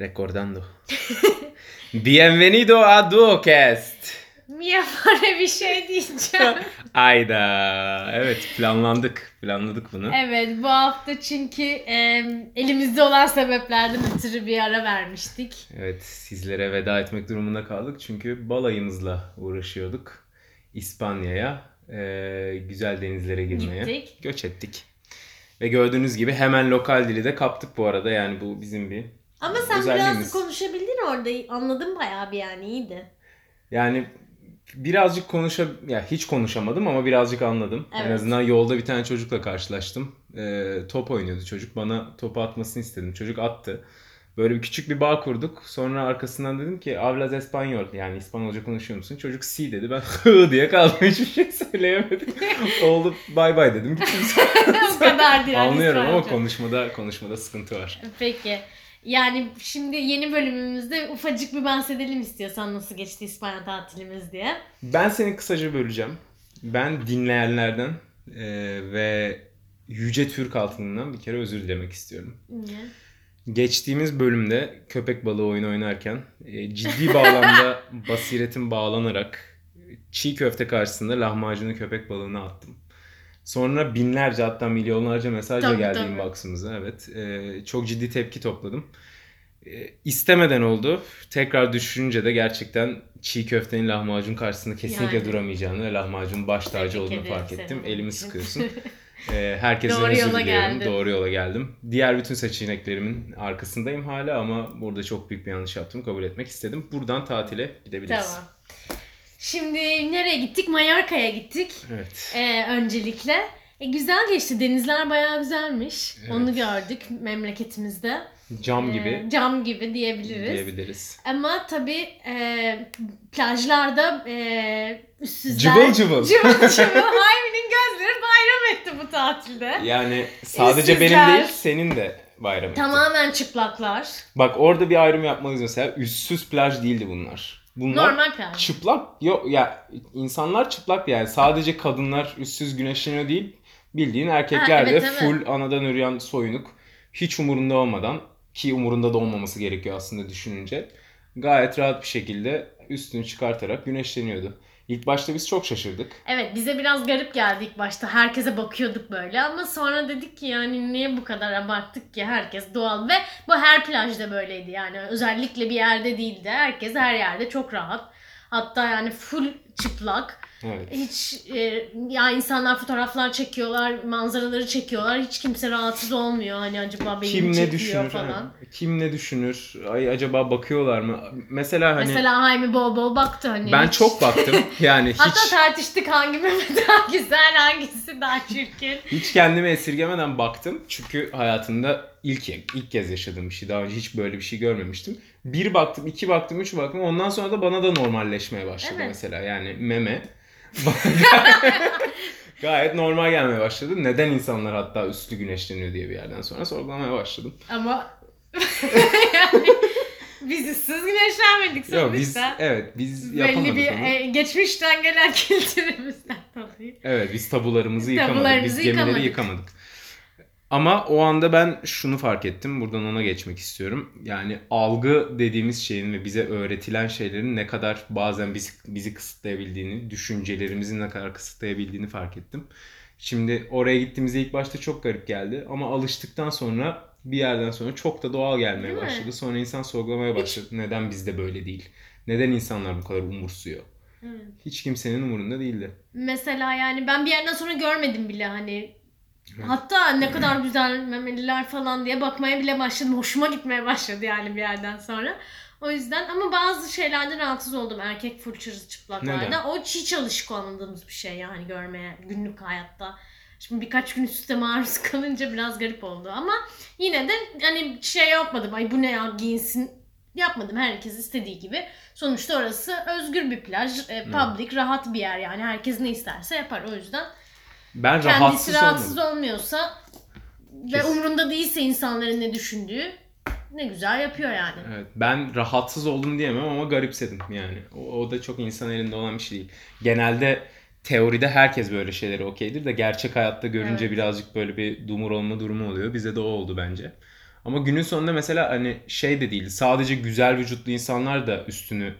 Recordando. Bienvenido a Duocast. Mia bana bir şey diyeceğim. Ayda. Evet planlandık. Planladık bunu. evet bu hafta çünkü e, elimizde olan sebeplerden ötürü bir ara vermiştik. Evet sizlere veda etmek durumunda kaldık. Çünkü balayımızla uğraşıyorduk. İspanya'ya e, güzel denizlere girmeye. Gittik. Göç ettik. Ve gördüğünüz gibi hemen lokal dili de kaptık bu arada. Yani bu bizim bir Ama sen Özelliğimiz. biraz konuşabildin orada. Anladım bayağı bir yani iyiydi. Yani birazcık konuşa ya hiç konuşamadım ama birazcık anladım. En Evet. azından yolda bir tane çocukla karşılaştım. Ee, top oynuyordu çocuk. Bana topu atmasını istedim. Çocuk attı. Böyle bir küçük bir bağ kurduk. Sonra arkasından dedim ki hablas español yani İspanyolca konuşuyor musun? Çocuk si dedi. Ben hı diye kaldım. Hiçbir şey söyleyemedim. Oldu bay bay dedim. Gittim. o kadar Anlıyorum ama konuşmada konuşmada sıkıntı var. Peki. Yani şimdi yeni bölümümüzde ufacık bir bahsedelim istiyorsan nasıl geçti İspanya tatilimiz diye. Ben seni kısaca böleceğim. Ben dinleyenlerden e, ve Yüce Türk halkından bir kere özür dilemek istiyorum. Niye? Geçtiğimiz bölümde köpek balığı oyunu oynarken e, ciddi bağlamda basiretim bağlanarak çiğ köfte karşısında lahmacunu köpek balığına attım. Sonra binlerce hatta milyonlarca mesajla Tabii, geldi tabii. inbox'ımıza. Evet. E, çok ciddi tepki topladım. E, istemeden oldu. Tekrar düşününce de gerçekten çiğ köftenin lahmacun karşısında kesinlikle Yani. duramayacağını ve lahmacun baş tacı Tebrik olduğunu fark seni ettim. Elimi sıkıyorsun. Ee, herkese Doğru yola geldin. Doğru yola geldim. Diğer bütün seçeneklerimin arkasındayım hala ama burada çok büyük bir yanlış yaptım. Kabul etmek istedim. Buradan tatile gidebiliriz. Tamam. Şimdi nereye gittik? Mallorca'ya gittik. Evet. Ee, öncelikle. E, güzel geçti. Denizler bayağı güzelmiş. Evet. Onu gördük memleketimizde. Cam Ee, gibi cam gibi diyebiliriz. diyebiliriz. Ama tabii e, plajlarda e, üstsüzler... Cıvıl cıvıl. Cıvıl cıvıl. Haymi'nin gözleri bayram etti bu tatilde. Yani sadece benim Üstsüzler. değil senin de bayram etti. Tamamen çıplaklar. Bak orada bir ayrım yapmalıyız mesela. Üstsüz plaj değildi bunlar. Bunlar Normal plaj. çıplak. Yok ya insanlar çıplak yani. Sadece kadınlar üstsüz güneşleniyor değil. Bildiğin erkekler Ha, evet, de evet. full anadan üreyen soyunuk. Hiç umurunda olmadan ki umurunda da olmaması gerekiyor aslında düşününce. Gayet rahat bir şekilde üstünü çıkartarak güneşleniyordu. İlk başta biz çok şaşırdık. Evet bize biraz garip geldi ilk başta. Herkese bakıyorduk böyle ama sonra dedik ki yani niye bu kadar abarttık ki herkes doğal ve bu her plajda böyleydi yani özellikle bir yerde değildi. Herkes her yerde çok rahat. Hatta yani full çıplak. Evet. Hiç e, ya insanlar fotoğraflar çekiyorlar, manzaraları çekiyorlar. Hiç kimse rahatsız olmuyor. Hani acaba beni Kim ne çekiyor düşünür? falan. ha? Kim ne düşünür? Ay acaba bakıyorlar mı? Mesela hani Mesela Haymi bol bol baktı hani. ben hiç- çok baktım. Yani Hatta hiç tartıştık hangi Mehmet daha güzel, hangisi daha çirkin. Hiç kendimi esirgemeden baktım. Çünkü hayatımda ilk ilk kez yaşadığım bir şey. Daha önce hiç böyle bir şey görmemiştim. Bir baktım, iki baktım, üç baktım. Ondan sonra da bana da normalleşmeye başladı Evet. mesela. Yani meme. Gayet normal gelmeye başladı. Neden insanlar hatta üstü güneşleniyor diye bir yerden sonra sorgulamaya başladım. Ama yani biz ıssız güneşlenmedik sonuçta. Yok biz evet biz yapamadık Belli bir onu. e, geçmişten gelen kültürümüzden dolayı. Evet biz tabularımızı yıkamadık. Tabularımızı biz gemileri yıkamadık. yıkamadık. Ama o anda ben şunu fark ettim. Buradan ona geçmek istiyorum. Yani algı dediğimiz şeyin ve bize öğretilen şeylerin ne kadar bazen bizi, bizi kısıtlayabildiğini, düşüncelerimizin ne kadar kısıtlayabildiğini fark ettim. Şimdi oraya gittiğimizde ilk başta çok garip geldi. Ama alıştıktan sonra bir yerden sonra çok da doğal gelmeye Değil mi? başladı. Sonra insan sorgulamaya başladı. Neden bizde böyle değil? Neden insanlar bu kadar umursuyor? Evet. Hiç kimsenin umurunda değildi. Mesela yani ben bir yerden sonra görmedim bile hani. Hatta ne kadar güzel memeliler falan diye bakmaya bile başladım. Hoşuma gitmeye başladı yani bir yerden sonra. O yüzden ama bazı şeylerden rahatsız oldum. Erkek fırçası çıplaklarda. Neden? O hiç alışık olmadığımız bir şey yani görmeye günlük hayatta. Şimdi birkaç gün üst üste maruz kalınca biraz garip oldu ama yine de hani şey yapmadım. Ay bu ne ya giyinsin yapmadım. Herkes istediği gibi. Sonuçta orası özgür bir plaj, e, public, rahat bir yer yani. Herkes ne isterse yapar. O yüzden Ben kendisi rahatsız, rahatsız olmadım. olmuyorsa ve Kesin. umurunda değilse insanların ne düşündüğü ne güzel yapıyor yani. Evet, ben rahatsız oldum diyemem ama garipsedim yani. O, o da çok insan elinde olan bir şey değil. Genelde teoride herkes böyle şeyleri okeydir de gerçek hayatta görünce Evet. birazcık böyle bir dumur olma durumu oluyor. Bize de o oldu bence. Ama günün sonunda mesela hani şey de değil. Sadece güzel vücutlu insanlar da üstünü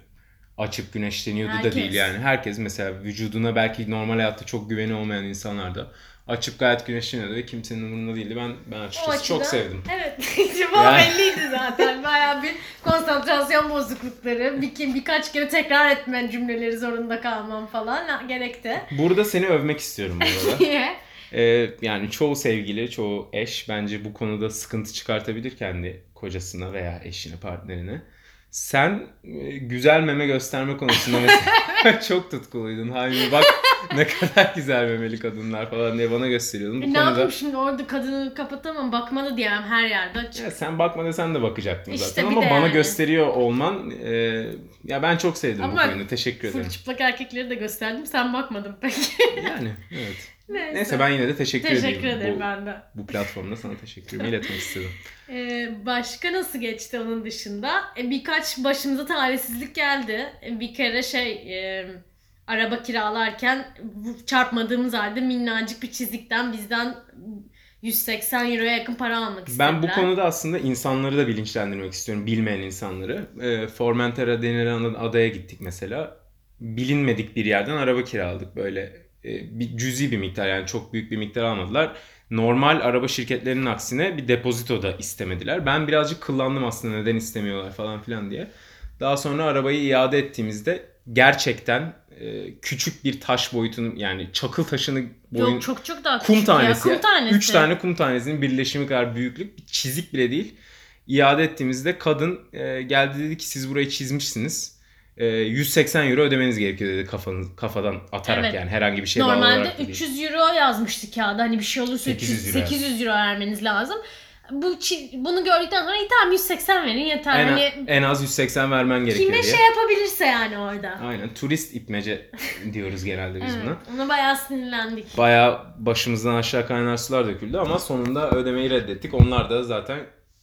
açıp güneşleniyordu da Herkes. değil yani. Herkes mesela vücuduna belki normal hayatta çok güveni olmayan insanlar da açıp gayet güneşleniyordu ve kimsenin umurunda değildi. Ben ben açıkçası çok açıdan- sevdim. Evet. Yani- belliydi zaten. Bayağı bir konsantrasyon bozuklukları. Bir, birkaç kere tekrar etmen cümleleri zorunda kalmam falan gerekti. Burada seni övmek istiyorum bu arada. Niye? Ee, yani çoğu sevgili, çoğu eş bence bu konuda sıkıntı çıkartabilir kendi kocasına veya eşine, partnerine. Sen e, güzel meme gösterme konusunda mesela çok tutkuluydun. Hayır bak ne kadar güzel memeli kadınlar falan diye bana gösteriyordun. Bu E, ne konuda yapayım şimdi orada kadını kapatamam. Bakma da diyemem her yerde açık. ya sen bakma desen de bakacaktım İşte zaten ama bana yani. gösteriyor olman e, ya ben çok sevdim Ama bu oyunu. Teşekkür ederim. çıplak erkekleri de gösterdim. Sen bakmadın peki. Yani evet. Neyse. Neyse ben yine de teşekkür, Teşekkür edeyim. ederim bu, ben de. bu platformda sana teşekkürümü iletmek istedim. Ee, başka nasıl geçti onun dışında? E, birkaç başımıza talihsizlik geldi. E, bir kere şey e, araba kiralarken çarpmadığımız halde minnacık bir çizikten bizden 180 euroya yakın para almak istediler. Ben bu konuda aslında insanları da bilinçlendirmek istiyorum. Bilmeyen insanları. E, Formentera denilen adaya gittik mesela. Bilinmedik bir yerden araba kiraladık. Böyle e, bir cüzi bir miktar yani çok büyük bir miktar almadılar. Normal araba şirketlerinin aksine bir depozito da istemediler. Ben birazcık kıllandım aslında neden istemiyorlar falan filan diye. Daha sonra arabayı iade ettiğimizde gerçekten e, küçük bir taş boyutunun yani çakıl taşını boyun Yok çok çok daha kum küçük ya. tanesi. Kum tanesi. Üç tane kum tanesinin birleşimi kadar büyüklük. Bir çizik bile değil. İade ettiğimizde kadın e, geldi dedi ki siz burayı çizmişsiniz. E, 180 euro ödemeniz gerekiyor dedi kafanız, kafadan atarak Evet. yani herhangi bir şey Normalde olarak da değil. 300 euro yazmıştı kağıda. Hani bir şey olursa 800 300, euro. 800 euro vermeniz lazım. Bu bunu gördükten sonra iyi tamam 180 verin yeter. En, hani en az 180 vermen gerekiyor kime diye. şey yapabilirse yani orada. Aynen turist ipmece diyoruz genelde biz Evet, buna. ona bayağı sinirlendik. Bayağı başımızdan aşağı kaynar sular döküldü ama sonunda ödemeyi reddettik. Onlar da zaten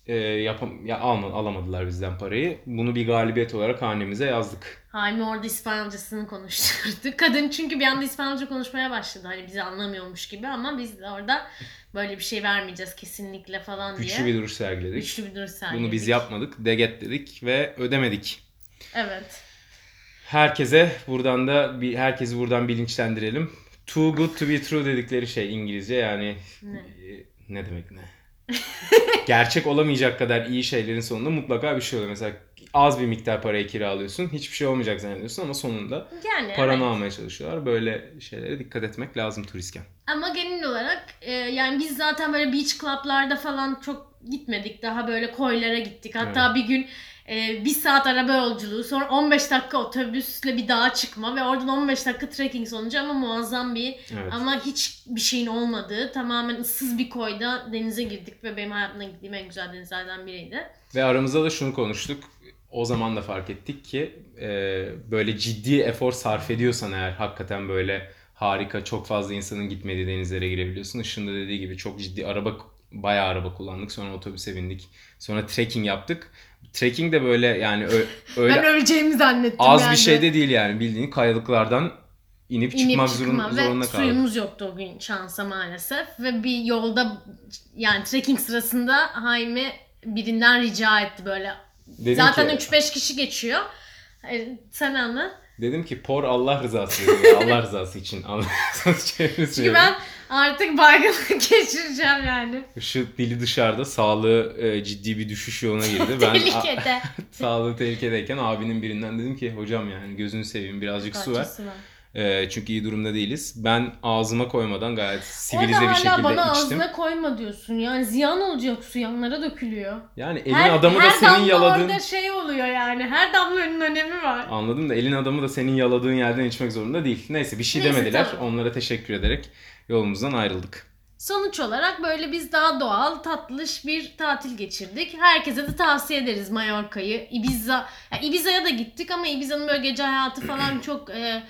e, yapam ya alma, alamadılar bizden parayı. Bunu bir galibiyet olarak hanemize yazdık. Haimi orada İspanyolcasını konuşturdu. Kadın çünkü bir anda İspanyolca konuşmaya başladı. Hani bizi anlamıyormuş gibi ama biz de orada böyle bir şey vermeyeceğiz kesinlikle falan diye. Güçlü bir duruş sergiledik. Güçlü bir duruş sergiledik. Bunu biz yapmadık. Deget dedik ve ödemedik. Evet. Herkese buradan da bir herkesi buradan bilinçlendirelim. Too good to be true dedikleri şey İngilizce yani Ne? e, ne demek ne? Gerçek olamayacak kadar iyi şeylerin sonunda mutlaka bir şey oluyor. Mesela az bir miktar parayı kiralıyorsun. Hiçbir şey olmayacak zannediyorsun ama sonunda Yani paranı evet. almaya çalışıyorlar. Böyle şeylere dikkat etmek lazım turistken. Ama genel olarak e, yani biz zaten böyle beach club'larda falan çok gitmedik. Daha böyle koylara gittik. Hatta bir gün e, bir saat araba yolculuğu sonra 15 dakika otobüsle bir dağa çıkma ve oradan 15 dakika trekking sonucu ama muazzam bir Evet. ama hiç bir şeyin olmadığı tamamen ıssız bir koyda denize girdik ve benim hayatımda gittiğim en güzel denizlerden biriydi. Ve aramızda da şunu konuştuk. O zaman da fark ettik ki e, böyle ciddi efor sarf ediyorsan eğer hakikaten böyle harika çok fazla insanın gitmediği denizlere girebiliyorsun. Işın da dediği gibi çok ciddi araba bayağı araba kullandık. Sonra otobüse bindik. Sonra trekking yaptık. Trekking de böyle yani ö- öyle Ben öleceğimi zannettim az yani. bir şey de değil yani bildiğin kayalıklardan inip, İnip çıkmak çıkma zorun- ve zorunda kaldık. suyumuz yoktu o gün şansa maalesef. Ve bir yolda yani trekking sırasında Haymi birinden rica etti böyle. Dedim Zaten ki, 3-5 kişi geçiyor. E, Sen anla. dedim ki por Allah rızası Allah rızası için. Allah rızası için Çünkü ben artık baygınlık geçireceğim yani. Şu dili dışarıda sağlığı e, ciddi bir düşüş yoluna girdi. Ben Tehlikede. sağlığı tehlikedeyken abinin birinden dedim ki hocam yani gözünü seveyim birazcık su ver. Parçası var. E, çünkü iyi durumda değiliz. Ben ağzıma koymadan gayet sivilize bir şekilde bana içtim. ağzına koyma diyorsun. Yani ziyan olacak su yanlara dökülüyor. Yani elin her, adamı da her senin damla yaladığın... orada şey oluyor yani. Her damlanın önemi var. Anladım da elin adamı da senin yaladığın yerden içmek zorunda değil. Neyse bir şey Neyse, demediler. tamam. Onlara teşekkür ederek yolumuzdan ayrıldık. Sonuç olarak böyle biz daha doğal, tatlış bir tatil geçirdik. Herkese de tavsiye ederiz Mallorca'yı. Ibiza, ya Ibiza'ya da gittik ama Ibiza'nın böyle gece hayatı falan çok e,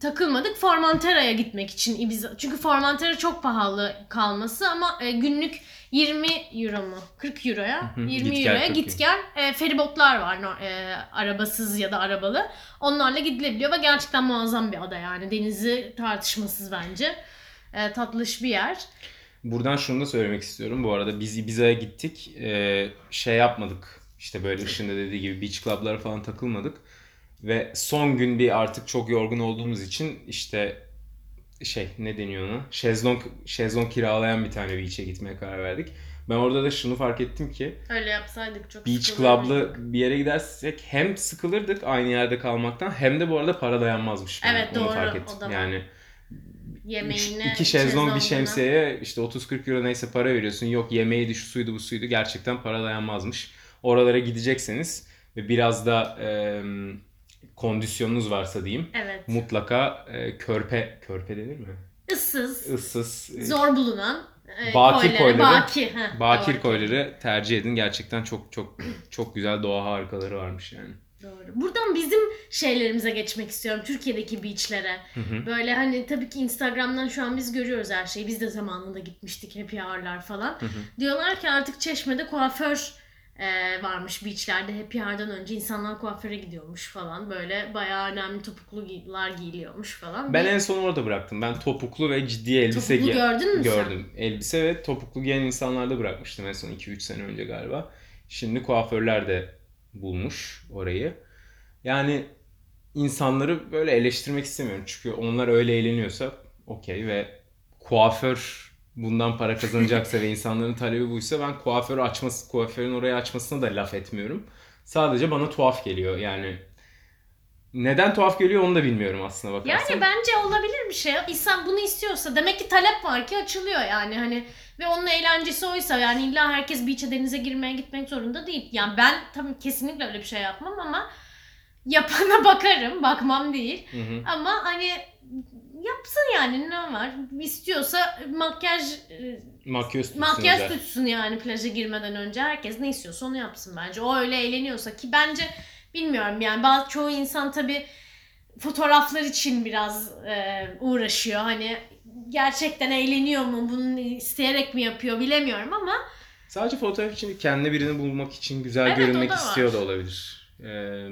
takılmadık. Formentera'ya gitmek için Ibiza. Çünkü Formentera çok pahalı kalması ama e, günlük 20 euro mu? 40 euroya. Hı hı, 20 git gel euroya 40 git gel. E, feribotlar var e, arabasız ya da arabalı. Onlarla gidilebiliyor ve gerçekten muazzam bir ada yani. Denizi tartışmasız bence. E, tatlış bir yer. Buradan şunu da söylemek istiyorum. Bu arada biz Ibiza'ya gittik. Ee, şey yapmadık. İşte böyle ışında dediği gibi beach club'lara falan takılmadık. Ve son gün bir artık çok yorgun olduğumuz için işte şey ne deniyor ona? Şezlong, şezlong kiralayan bir tane beach'e gitmeye karar verdik. Ben orada da şunu fark ettim ki Öyle yapsaydık çok beach club'lı bir yere gidersek hem sıkılırdık aynı yerde kalmaktan hem de bu arada para dayanmazmış. Evet, onu doğru. fark ettim. O da var. Yani Yemeğine, iki şezlong bir şemsiyeye işte 30-40 euro neyse para veriyorsun. Yok yemeğiydi şu suydu bu suydu gerçekten para dayanmazmış. Oralara gidecekseniz ve biraz da e, kondisyonunuz varsa diyeyim Evet. mutlaka e, körpe körpe denir mi? Issız, Issız e, zor bulunan e, Bakir koyları. Bakir, heh, bakir doğru. koyları tercih edin. Gerçekten çok çok çok güzel doğa harikaları varmış yani. Doğru. Buradan bizim şeylerimize geçmek istiyorum. Türkiye'deki beachlere. Hı hı. Böyle hani tabii ki Instagram'dan şu an biz görüyoruz her şeyi. Biz de zamanında gitmiştik happy hour'lar falan. Hı hı. Diyorlar ki artık Çeşme'de kuaför e, varmış beachlerde. Happy hour'dan önce insanlar kuaföre gidiyormuş falan. Böyle bayağı önemli topuklular giyiliyormuş falan. Ben en son orada bıraktım. Ben topuklu ve ciddi elbise topuklu giy- gördün mü sen? gördüm. Elbise ve topuklu giyen insanlarda bırakmıştım en son 2-3 sene önce galiba. Şimdi kuaförler de bulmuş orayı. Yani insanları böyle eleştirmek istemiyorum. Çünkü onlar öyle eğleniyorsa okey ve kuaför bundan para kazanacaksa ve insanların talebi buysa ben kuaför açması, kuaförün orayı açmasına da laf etmiyorum. Sadece bana tuhaf geliyor yani. Neden tuhaf geliyor onu da bilmiyorum aslında bakarsan. Yani bence olabilir bir şey. İnsan bunu istiyorsa demek ki talep var ki açılıyor yani hani ve onun eğlencesi oysa yani illa herkes beach'e denize girmeye gitmek zorunda değil. Yani ben tabii kesinlikle öyle bir şey yapmam ama yapana bakarım, bakmam değil. Hı hı. Ama hani yapsın yani ne var? İstiyorsa makyaj e, Makyöz tutsun makyaj tutsun yani plaja girmeden önce herkes ne istiyorsa onu yapsın bence. O öyle eğleniyorsa ki bence bilmiyorum yani bazı çoğu insan tabii fotoğraflar için biraz e, uğraşıyor. Hani gerçekten eğleniyor mu? Bunu isteyerek mi yapıyor bilemiyorum ama Sadece fotoğraf için kendi birini bulmak için güzel Evet, görünmek da istiyor da olabilir. Ee,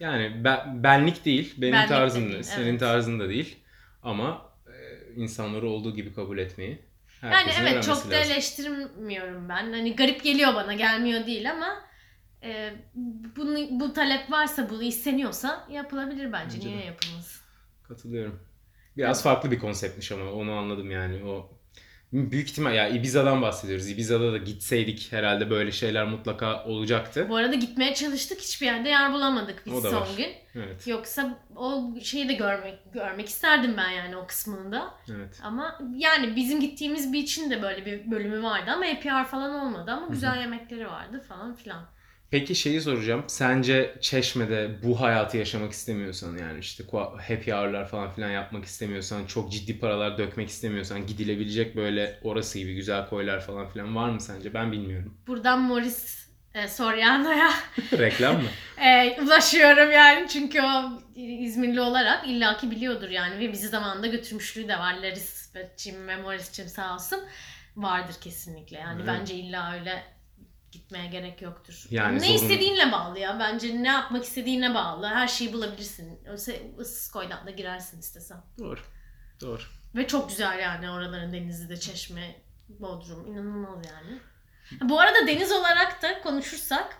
yani ben- benlik değil, benim Benlik tarzım da, değil, senin evet. tarzın da değil. Ama e, insanları olduğu gibi kabul etmeyi yani herkesin evet öğrenmesi çok da lazım. eleştirmiyorum ben. Hani garip geliyor bana gelmiyor değil ama e, bunu bu talep varsa bu isteniyorsa yapılabilir bence. Bence Niye de. yapılmasın? Katılıyorum. Biraz farklı bir konseptmiş ama onu anladım yani. O büyük ihtimal ya Ibiza'dan bahsediyoruz. Ibiza'da da gitseydik herhalde böyle şeyler mutlaka olacaktı. Bu arada gitmeye çalıştık hiçbir yerde yer bulamadık biz son var. gün. Evet. Yoksa o şeyi de görmek görmek isterdim ben yani o kısmını da. Evet. Ama yani bizim gittiğimiz beach'in de böyle bir bölümü vardı ama APR falan olmadı ama güzel yemekleri vardı falan filan. Peki şeyi soracağım. Sence Çeşme'de bu hayatı yaşamak istemiyorsan yani işte happy hour'lar falan filan yapmak istemiyorsan, çok ciddi paralar dökmek istemiyorsan gidilebilecek böyle orası gibi güzel koylar falan filan var mı sence? Ben bilmiyorum. Buradan Morris e, Soriano'ya Reklam mı? e, ulaşıyorum yani çünkü o İzmirli olarak illaki biliyordur yani ve bizi zamanında götürmüşlüğü de var. Laris ve Jim ve Morris'cim sağ olsun vardır kesinlikle yani Evet. bence illa öyle gitmeye gerek yoktur. Yani ne zorun- istediğinle bağlı ya. Bence ne yapmak istediğine bağlı. Her şeyi bulabilirsin. Issız koydan da girersin istesen. Doğru. Doğru. Ve çok güzel yani oraların denizi de çeşme, Bodrum inanılmaz yani. Bu arada deniz olarak da konuşursak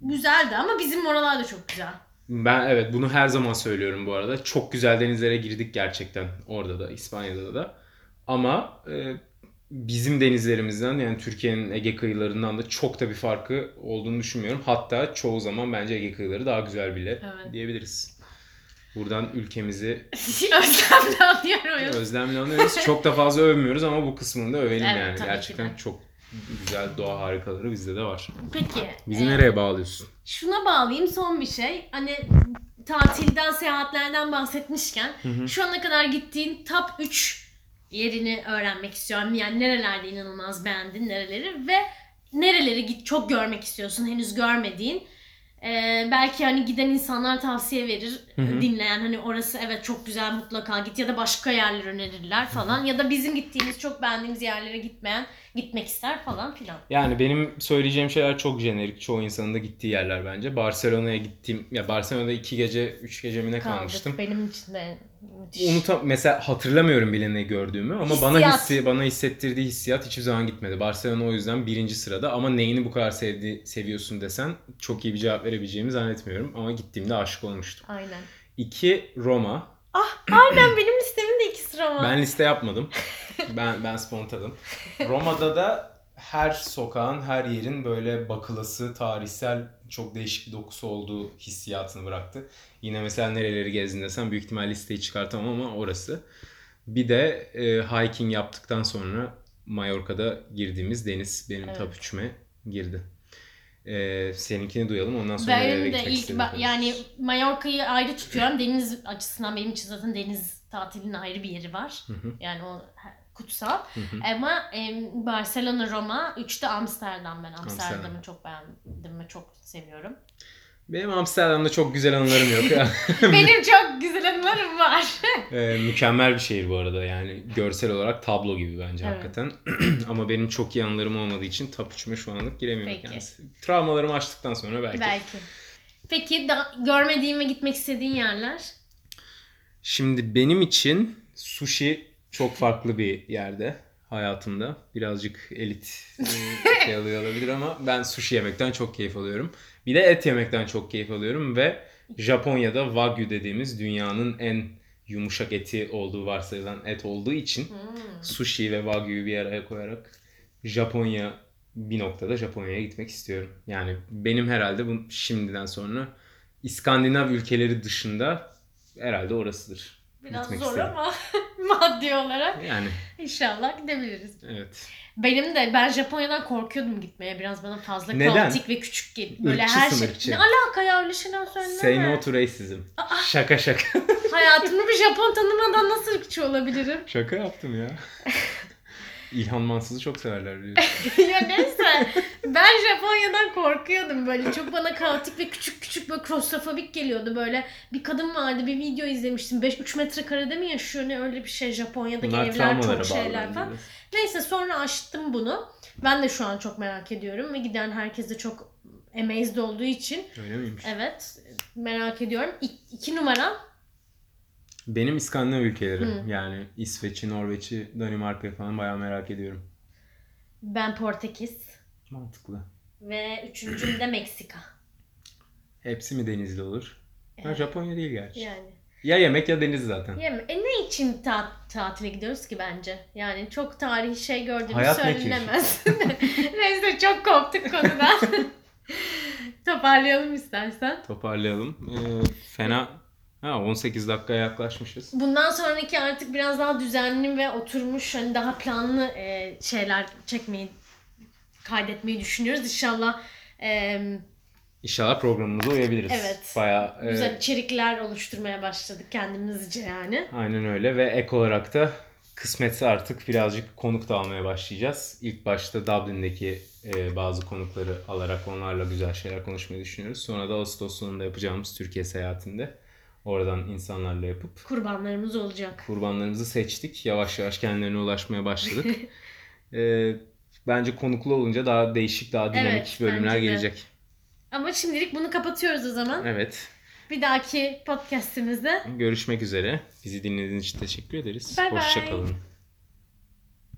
güzeldi ama bizim oralar da çok güzel. Ben evet bunu her zaman söylüyorum bu arada. Çok güzel denizlere girdik gerçekten orada da İspanya'da da. Ama e, bizim denizlerimizden yani Türkiye'nin Ege kıyılarından da çok da bir farkı olduğunu düşünmüyorum. Hatta çoğu zaman bence Ege kıyıları daha güzel bile Evet. diyebiliriz. Buradan ülkemizi Özlemle anlıyorum. özlemle anıyoruz. Çok da fazla övmüyoruz ama bu kısmını da övelim Evet, yani. Gerçekten de. çok güzel doğa harikaları bizde de var. Peki. Bizi e, nereye bağlıyorsun? Şuna bağlayayım son bir şey. Hani tatilden, seyahatlerden bahsetmişken Hı hı. şu ana kadar gittiğin top 3 yerini öğrenmek istiyorum. Yani nerelerde inanılmaz beğendin nereleri ve nereleri git çok görmek istiyorsun henüz görmediğin. Ee, belki hani giden insanlar tavsiye verir Hı hı. dinleyen hani orası evet çok güzel mutlaka git ya da başka yerler önerirler falan ya da bizim gittiğimiz çok beğendiğimiz yerlere gitmeyen gitmek ister falan filan. Yani benim söyleyeceğim şeyler çok jenerik. Çoğu insanın da gittiği yerler bence. Barcelona'ya gittiğim, ya Barcelona'da iki gece, üç gece mi ne kalmıştım. Benim için de. Unutam mesela hatırlamıyorum bile ne gördüğümü ama bana Hissiyat. hissi bana hissi bana hissettirdiği hissiyat hiçbir zaman gitmedi. Barcelona o yüzden birinci sırada ama neyini bu kadar sevdi, seviyorsun desen çok iyi bir cevap verebileceğimi zannetmiyorum ama gittiğimde aşık olmuştum. Aynen. İki Roma. Ah aynen benim listemin de iki var. Ben liste yapmadım. ben ben spontadım. Roma'da da her sokağın, her yerin böyle bakılası, tarihsel çok değişik bir dokusu olduğu hissiyatını bıraktı. Yine mesela nereleri gezdin desem büyük ihtimal listeyi çıkartamam ama orası. Bir de e, hiking yaptıktan sonra Mallorca'da girdiğimiz deniz benim Evet. top 3'üme girdi. E, seninkini duyalım ondan sonra nerelere Benim de gitmek ilk ba- yani Mallorca'yı ayrı tutuyorum. Deniz açısından benim için zaten deniz tatilinin ayrı bir yeri var. Hı hı. Yani o kutsal. Hı hı. Ama em, Barcelona, Roma, 3'te Amsterdam ben. Amsterdam. Amsterdam'ı çok beğendim ve çok seviyorum. Benim Amsterdam'da çok güzel anılarım yok. benim çok güzel anılarım var. Ee, mükemmel bir şehir bu arada yani görsel olarak tablo gibi bence Evet. hakikaten. Ama benim çok iyi anılarım olmadığı için top 3'üme şu anlık giremiyorum Peki. kendisi. Travmalarımı açtıktan sonra belki. Belki. Peki da, görmediğin ve gitmek istediğin yerler? Şimdi benim için sushi çok farklı bir yerde hayatımda. Birazcık elit e, şey alıyor olabilir ama ben sushi yemekten çok keyif alıyorum. Bir de et yemekten çok keyif alıyorum ve Japonya'da wagyu dediğimiz dünyanın en yumuşak eti olduğu varsayılan et olduğu için Hmm. sushi ve wagyu'yu bir araya koyarak Japonya bir noktada Japonya'ya gitmek istiyorum. Yani benim herhalde bu şimdiden sonra İskandinav ülkeleri dışında herhalde orasıdır. Biraz Gitmek zor isterim. ama maddi olarak Yani inşallah gidebiliriz. evet. Benim de ben Japonya'dan korkuyordum gitmeye. Biraz bana fazla Neden? kaotik ve küçük gel- Böyle Irkçısın, her şey. Ne alaka ya öyle şeyler söyleme. Say no to racism. Şaka şaka. Hayatımda bir Japon tanımadan nasıl ırkçı olabilirim? şaka yaptım ya. İlhan Mansız'ı çok severler biliyorsun. ya neyse. Ben Japonya'dan korkuyordum böyle. Çok bana kaotik ve küçük küçük böyle klostrofobik geliyordu böyle. Bir kadın vardı bir video izlemiştim. 5-3 metrekarede mi yaşıyor ne öyle bir şey Japonya'daki Bunlar evler çok şeyler falan. Neyse sonra aştım bunu. Ben de şu an çok merak ediyorum ve giden herkes de çok amazed olduğu için Öyle miymiş? evet merak ediyorum. İ- iki numara Benim İskandinav ülkeleri Hı. yani İsveç'i, Norveç'i, Danimarka'yı falan bayağı merak ediyorum. ben Portekiz Mantıklı. ve üçüncüm de Meksika. Hepsi mi denizli olur? Ha, Japonya değil gerçi. Yani. Ya yemek ya deniz zaten. Yeme. E ne için ta- tatile gidiyoruz ki bence? Yani çok tarihi şey gördüğümüz Hayat söylenemez. Neyse çok koptuk konudan. Toparlayalım istersen. Toparlayalım. Ee, fena. Ha 18 dakikaya yaklaşmışız. Bundan sonraki artık biraz daha düzenli ve oturmuş hani daha planlı e, şeyler çekmeyi kaydetmeyi düşünüyoruz. İnşallah e, İnşallah programımıza uyabiliriz. Evet. Bayağı e, güzel içerikler oluşturmaya başladık kendimizce yani. aynen öyle ve ek olarak da kısmetse artık birazcık konuk da almaya başlayacağız. İlk başta Dublin'deki e, bazı konukları alarak onlarla güzel şeyler konuşmayı düşünüyoruz. Sonra da Ağustos sonunda yapacağımız Türkiye seyahatinde oradan insanlarla yapıp Kurbanlarımız olacak. kurbanlarımızı seçtik. Yavaş yavaş kendilerine ulaşmaya başladık. E, bence konuklu olunca daha değişik, daha dinamik Evet, bölümler gelecek. Ama şimdilik bunu kapatıyoruz o zaman. Evet. Bir dahaki podcastimizde Görüşmek üzere. Bizi dinlediğiniz için teşekkür ederiz. Bye bye. Hoşçakalın.